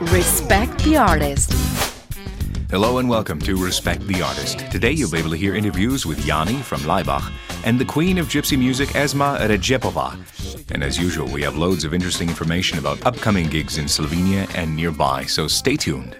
Respect the Artist. Hello and welcome to Respect the Artist. Today you'll be able to hear interviews with Yanni from Laibach and the queen of gypsy music, Esma Redjepova. And as usual, we have loads of interesting information about upcoming gigs in Slovenia and nearby, so stay tuned.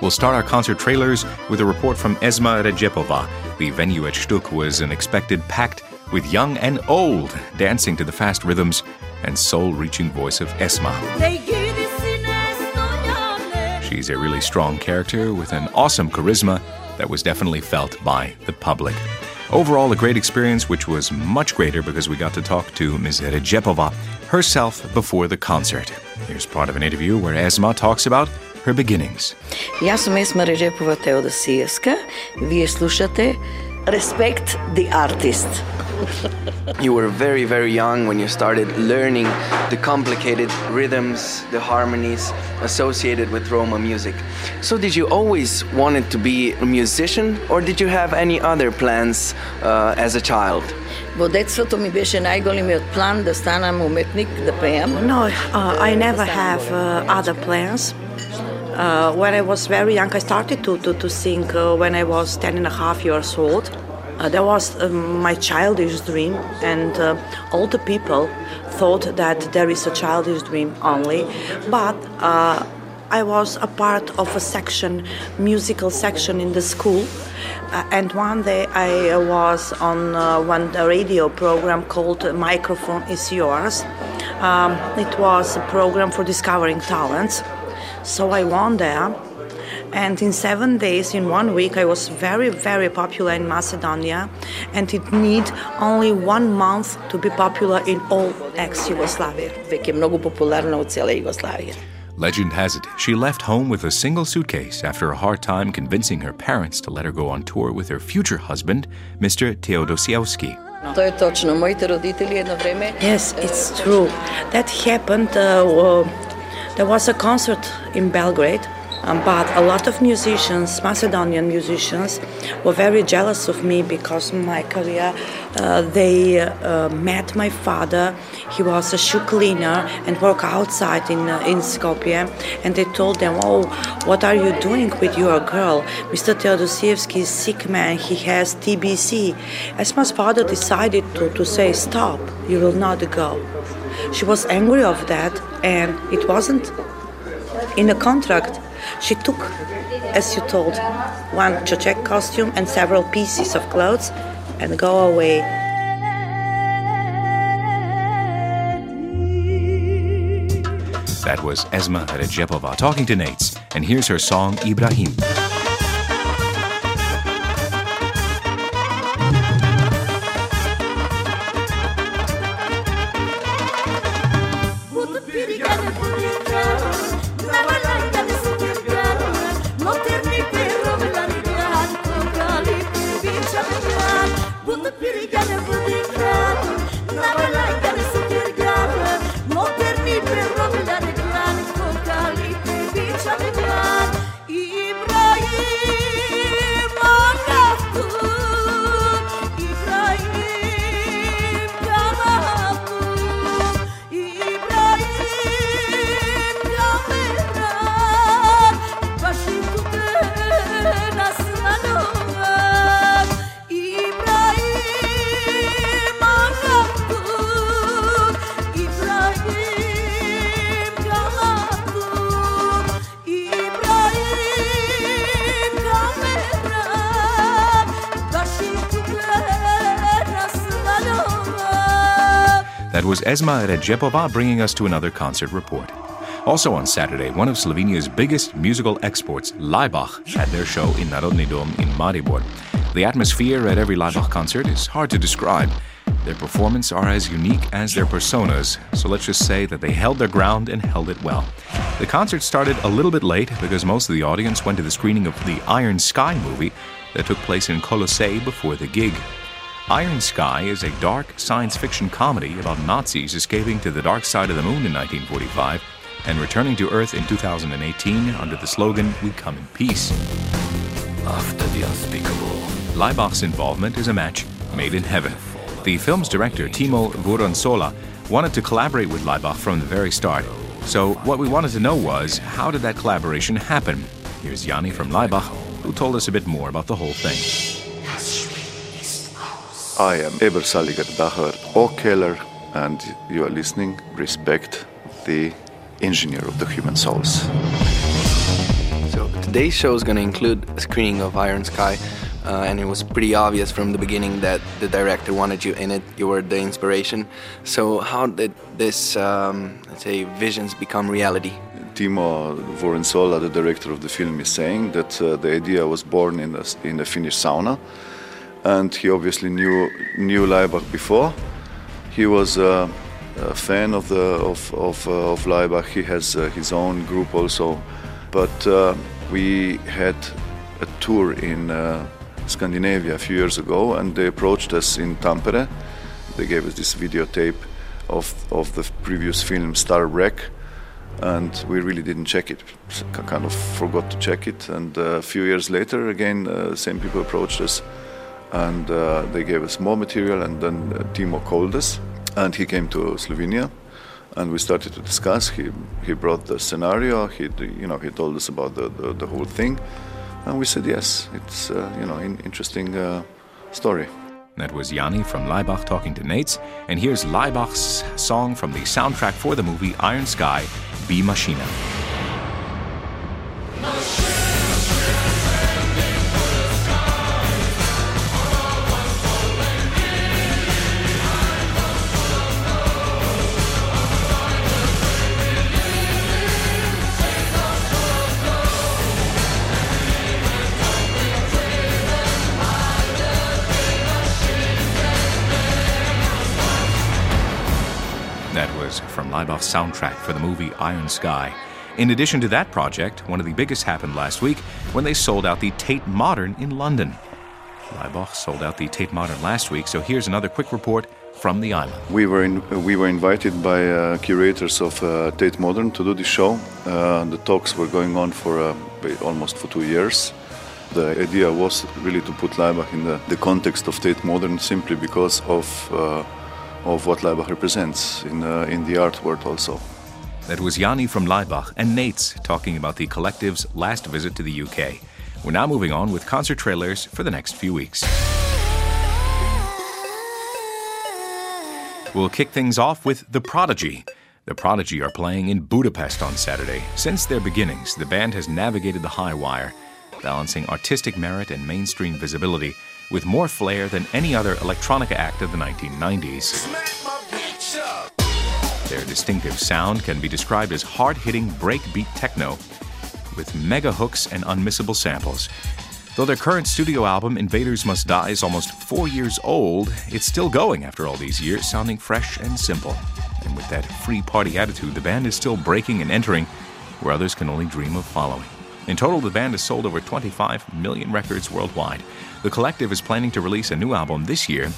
We'll start our concert trailers with a report from Esma Redjepova. The venue at Stuk was an expected packed with young and old dancing to the fast rhythms and soul reaching voice of Esma. She's a really strong character with an awesome charisma that was definitely felt by the public. Overall, a great experience, which was much greater because we got to talk to Ms. Redjepova herself before the concert. Here's part of an interview where Esma talks about her beginnings. Sam Esma Režepova Teodosijevska. Vi slušate Respect the Artist You were very, very young when you started learning the complicated rhythms, the harmonies associated with Roma music. So, did you always wanted to be a musician, or did you have any other plans uh, as a child? Во детството ми беше најголемиот план да станам уметник, да пеам. No, uh, I never have uh, other plans. Uh, when I was very young, I started to, to, to sing uh, when I was 10 and a half years old. Uh, that was um, my childish dream, and uh, all the people thought that there is a childish dream only. But uh, I was a part of a section, musical section in the school. Uh, and one day I was on uh, one radio program called Microphone is Yours. Um, it was a program for discovering talents. So I won there. And in seven days, in one week, I was very, very popular in Macedonia, and it need only one month to be popular in all ex-Yugoslavia. Legend has it, she left home with a single suitcase after a hard time convincing her parents to let her go on tour with her future husband, Mr. Teodosievski. Yes, it's true. That happened. Uh, there was a concert in Belgrade um, but a lot of musicians, Macedonian musicians, were very jealous of me because my career. Uh, they uh, met my father. He was a shoe cleaner and worked outside in uh, in Skopje, and they told them, "Oh, what are you doing with your girl? Mr. Teodosievski is sick man. He has TBC." Esma's father decided to, to say, "Stop. You will not go." She was angry of that, and it wasn't in a contract. She took, as you told, one Czech costume and several pieces of clothes and go away. That was Esma Redjepova talking to Nates, and here's her song Ibrahim. Esma Redjepova bringing us to another concert report. Also on Saturday, one of Slovenia's biggest musical exports, Laibach, had their show in Narodni Dom in Maribor. The atmosphere at every Laibach concert is hard to describe. Their performances are as unique as their personas, so let's just say that they held their ground and held it well. The concert started a little bit late because most of the audience went to the screening of the Iron Sky movie that took place in Colossae before the gig. Iron Sky is a dark science fiction comedy about Nazis escaping to the dark side of the moon in 1945 and returning to Earth in 2018 under the slogan We Come in Peace. After the unspeakable. Laibach's involvement is a match made in heaven. The film's director, Timo Vuorensola, wanted to collaborate with Laibach from the very start. So, what we wanted to know was how did that collaboration happen? Here's Yanni from Laibach, who told us a bit more about the whole thing. I am Eber Saliger Dacher, O'Keller, and you are listening Respect the Engineer of the Human Souls. So today's show is going to include a screening of Iron Sky, uh, and it was pretty obvious from the beginning that the director wanted you in it. You were the inspiration. So how did this, um, let's say, visions become reality? Timo Vuorensola, the director of the film, is saying that uh, the idea was born in a, in a Finnish sauna, and he obviously knew knew Laibach before. He was uh, a fan of the of of, uh, of Laibach. He has uh, his own group also, but uh, we had a tour in uh, Scandinavia a few years ago, and they approached us in Tampere. They gave us this videotape of of the previous film Star Wreck and we really didn't check it. Kind of forgot to check it, and uh, a few years later, again, uh, same people approached us, and uh, they gave us more material, and then uh, Timo called us, and he came to Slovenia, and we started to discuss. He he brought the scenario. He you know he told us about the the, the whole thing, and we said yes, it's uh, you know an interesting uh, story. That was Yanni from Laibach talking to Nates, and here's Laibach's song from the soundtrack for the movie Iron Sky, B Machina. Soundtrack for the movie Iron Sky. In addition to that project, one of the biggest happened last week when they sold out the Tate Modern in London. Laibach sold out the Tate Modern last week, so here's another quick report from the island. We were in, we were invited by uh, curators of uh, Tate Modern to do this show. Uh, the talks were going on for uh, almost for two years. The idea was really to put Laibach in the, the context of Tate Modern simply because of uh, of what Laibach represents in uh, in the art world also. That was Yanni from Laibach and Nates talking about the collective's last visit to the UK. We're now moving on with concert trailers for the next few weeks. We'll kick things off with The Prodigy. The Prodigy are playing in Budapest on Saturday. Since their beginnings, the band has navigated the high wire, balancing artistic merit and mainstream visibility with more flair than any other electronica act of the 1990s. Their distinctive sound can be described as hard hitting breakbeat techno with mega hooks and unmissable samples. Though their current studio album, Invaders Must Die, is almost four years old, it's still going after all these years, sounding fresh and simple. And with that free party attitude, the band is still breaking and entering where others can only dream of following. In total, the band has sold over 25 million records worldwide. The collective is planning to release a new album this year.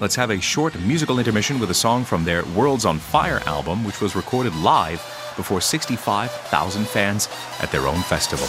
Let's have a short musical intermission with a song from their Worlds on Fire album, which was recorded live before 65,000 fans at their own festival.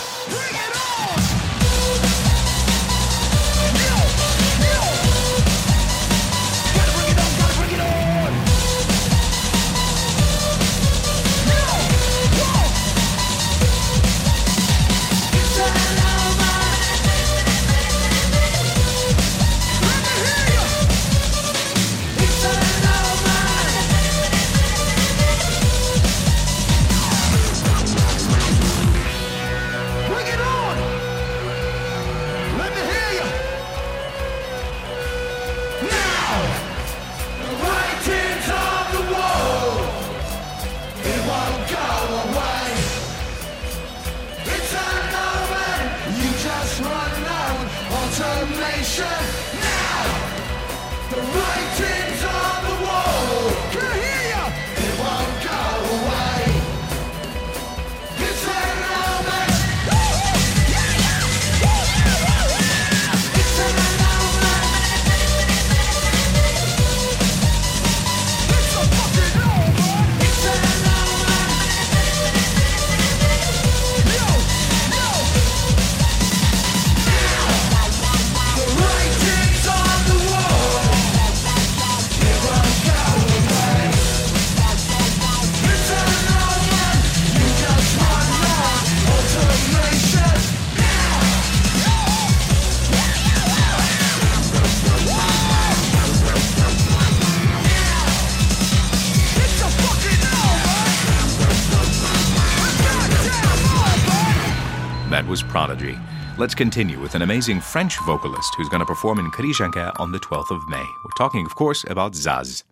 That was Prodigy. Let's continue with an amazing French vocalist who's going to perform in Križanka on the 12th of May. We're talking, of course, about Zaz.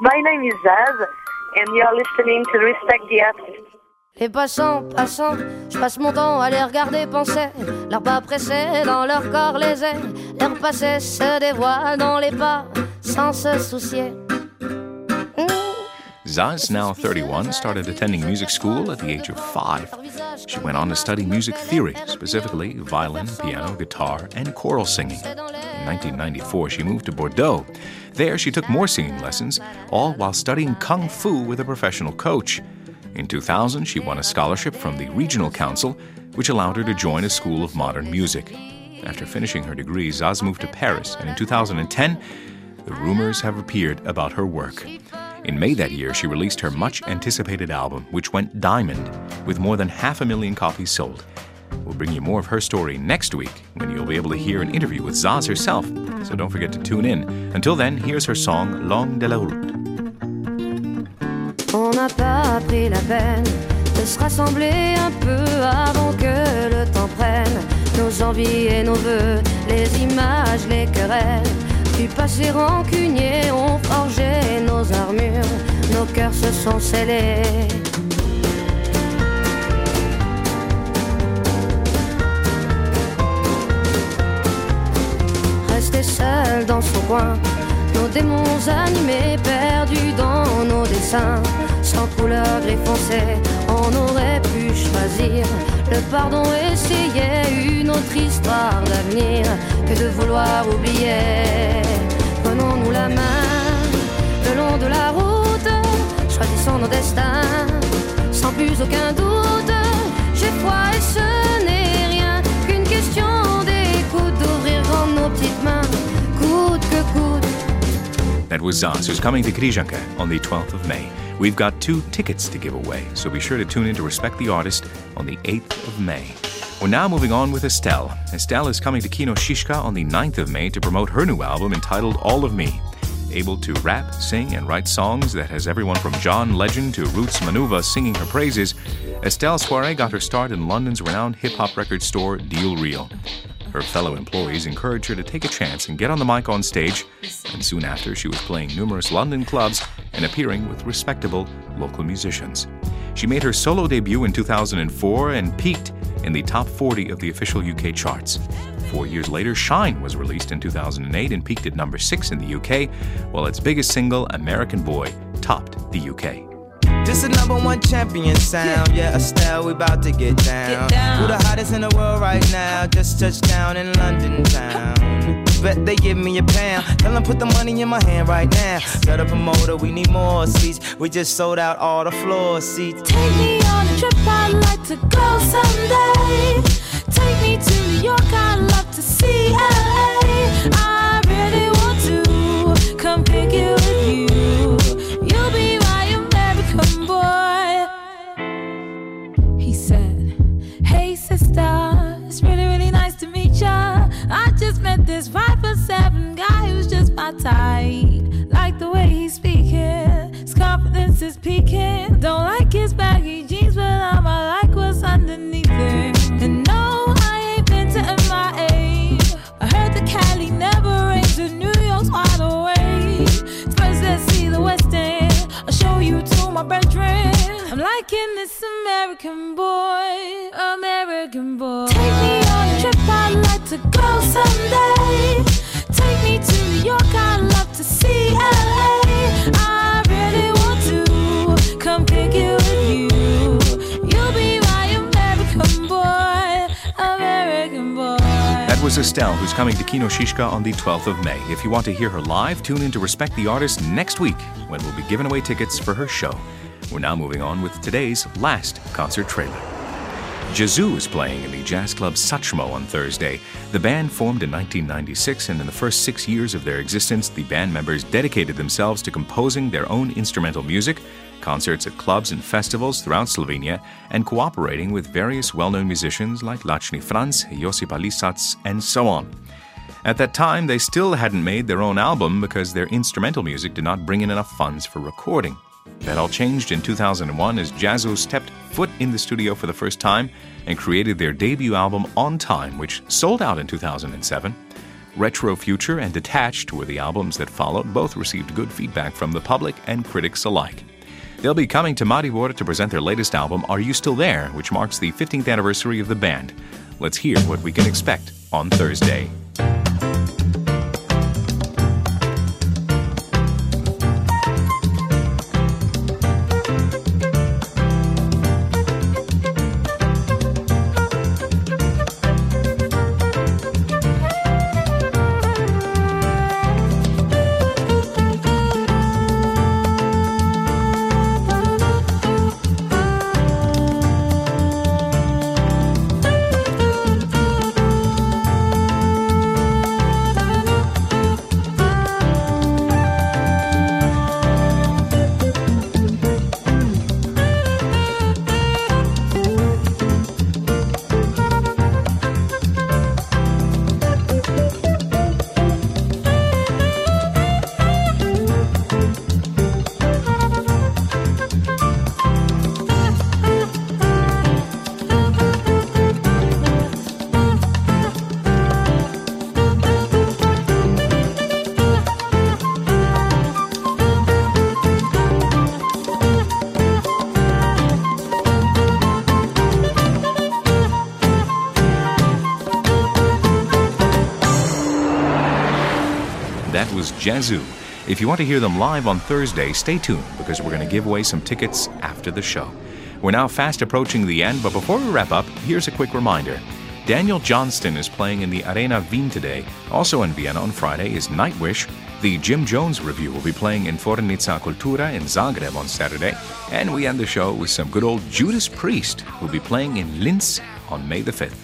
My name is Zaz, and you're listening to Respect the Artist. Les passants, passants, je passe mon temps à les regarder penser. Leurs pas pressés dans leur corps les ailes. Leur passé se dévoile dans les pas sans se soucier. Zaz, now 31, started attending music school at the age of five. She went on to study music theory, specifically violin, piano, guitar, and choral singing. In 1994, she moved to Bordeaux. There, she took more singing lessons, all while studying kung fu with a professional coach. In 2000, she won a scholarship from the Regional Council, which allowed her to join a school of modern music. After finishing her degree, Zaz moved to Paris, and in 2010, the rumors have appeared about her work. In May that year, she released her much anticipated album, which went diamond, with more than half a million copies sold. We'll bring you more of her story next week when you'll be able to hear an interview with Zaz herself, so don't forget to tune in. Until then, here's her song Long de la Route. On n'a pas pris la peine de se rassembler un peu avant que le temps prenne nos envies et nos voeux, les images, les querelles. Du passé rancunier ont forgé nos armures, nos cœurs se sont scellés. Rester seul dans son coin nos démons animés, perdus dans nos dessins, sans couleur gris foncé, on aurait pu choisir le pardon, essayer une autre histoire d'avenir que de vouloir oublier. Prenons-nous la main le long de la route, choisissons nos destins, sans plus aucun doute. J'ai foi et ce n'est rien qu'une question d'écoute, d'ouvrir nos petites mains, coûte que coûte. That was Zaz, who's coming to Križanka on the 12th of May. We've got two tickets to give away, so be sure to tune in to Respect the Artist on the 8th of May. We're now moving on with Estelle. Estelle is coming to Kino Šiška on the 9th of May to promote her new album entitled All of Me. Able to rap, sing, and write songs that has everyone from John Legend to Roots Manuva singing her praises, Estelle Swaray got her start in London's renowned hip hop record store Deal Real. Her fellow employees encouraged her to take a chance and get on the mic on stage, and soon after, she was playing numerous London clubs and appearing with respectable local musicians. She made her solo debut in 2004 and peaked in the top 40 of the official UK charts. Four years later, Shine was released in 2008 and peaked at number 6 in the UK, while its biggest single, American Boy, topped the UK. This is number one champion sound. Yeah, Estelle, we about to get down. Get down. Who the hottest in the world right now? Just touched down in London town. Bet they give me a pound. Tell them put the money in my hand right now. Set up a promoter, we need more seats. We just sold out all the floor seats. Take me on a trip, I'd like to go someday. Take me to New York, I'd love to see LA. I really want to come pick you with you. This five foot seven guy who's just my type. Was Estelle, who's coming to Kino Šiška on the 12th of May. If you want to hear her live, tune in to Respect the Artist next week when we'll be giving away tickets for her show. We're now moving on with today's last concert trailer. Jazoo is playing in the jazz club Satchmo on Thursday. The band formed in 1996, and in the first six years of their existence, the band members dedicated themselves to composing their own instrumental music, concerts at clubs and festivals throughout Slovenia, and cooperating with various well known musicians like Lačni Franz, Josipa Lisac, and so on. At that time, they still hadn't made their own album because their instrumental music did not bring in enough funds for recording. That all changed in 2001 as Jazzo stepped foot in the studio for the first time and created their debut album On Time, which sold out in 2007. Retro Future and Detached were the albums that followed. Both received good feedback from the public and critics alike. They'll be coming to Maribor to present their latest album, Are You Still There?, which marks the 15th anniversary of the band. Let's hear what we can expect on Thursday. Was Jazoo. If you want to hear them live on Thursday, stay tuned because we're going to give away some tickets after the show. We're now fast approaching the end, but before we wrap up, here's a quick reminder. Daniel Johnston is playing in the Arena Wien today. Also in Vienna on Friday is Nightwish. The Jim Jones Review will be playing in Tvornica Kulture in Zagreb on Saturday. And we end the show with some good old Judas Priest, who'll be playing in Linz on May the 5th.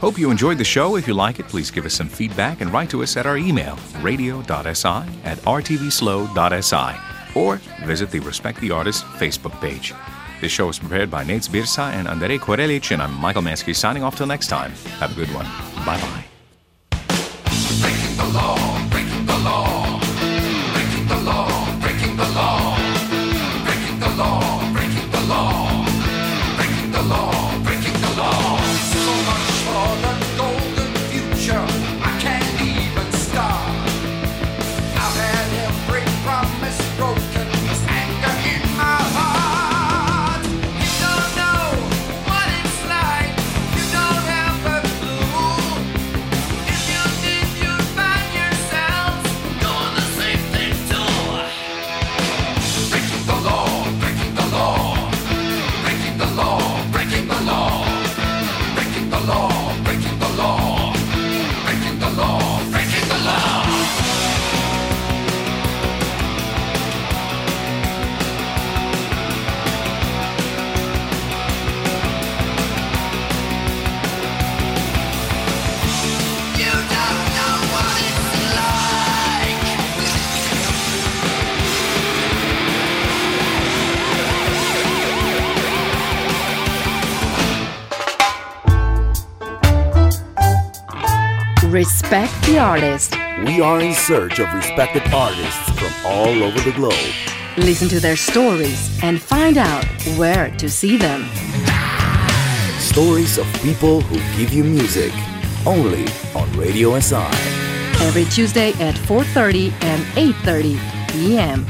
Hope you enjoyed the show. If you like it, please give us some feedback and write to us at our email, radio.si at rtvslo.si, or visit the Respect the Artist Facebook page. This show is prepared by Nate Birsa and Andrei Korelic, and I'm Michael Mansky signing off till next time. Have a good one. Bye bye. Respect the artist. We are in search of respected artists from all over the globe. Listen to their stories and find out where to see them. Stories of people who give you music. Only on Radio SI. Every Tuesday at 4:30 and 8:30 p.m.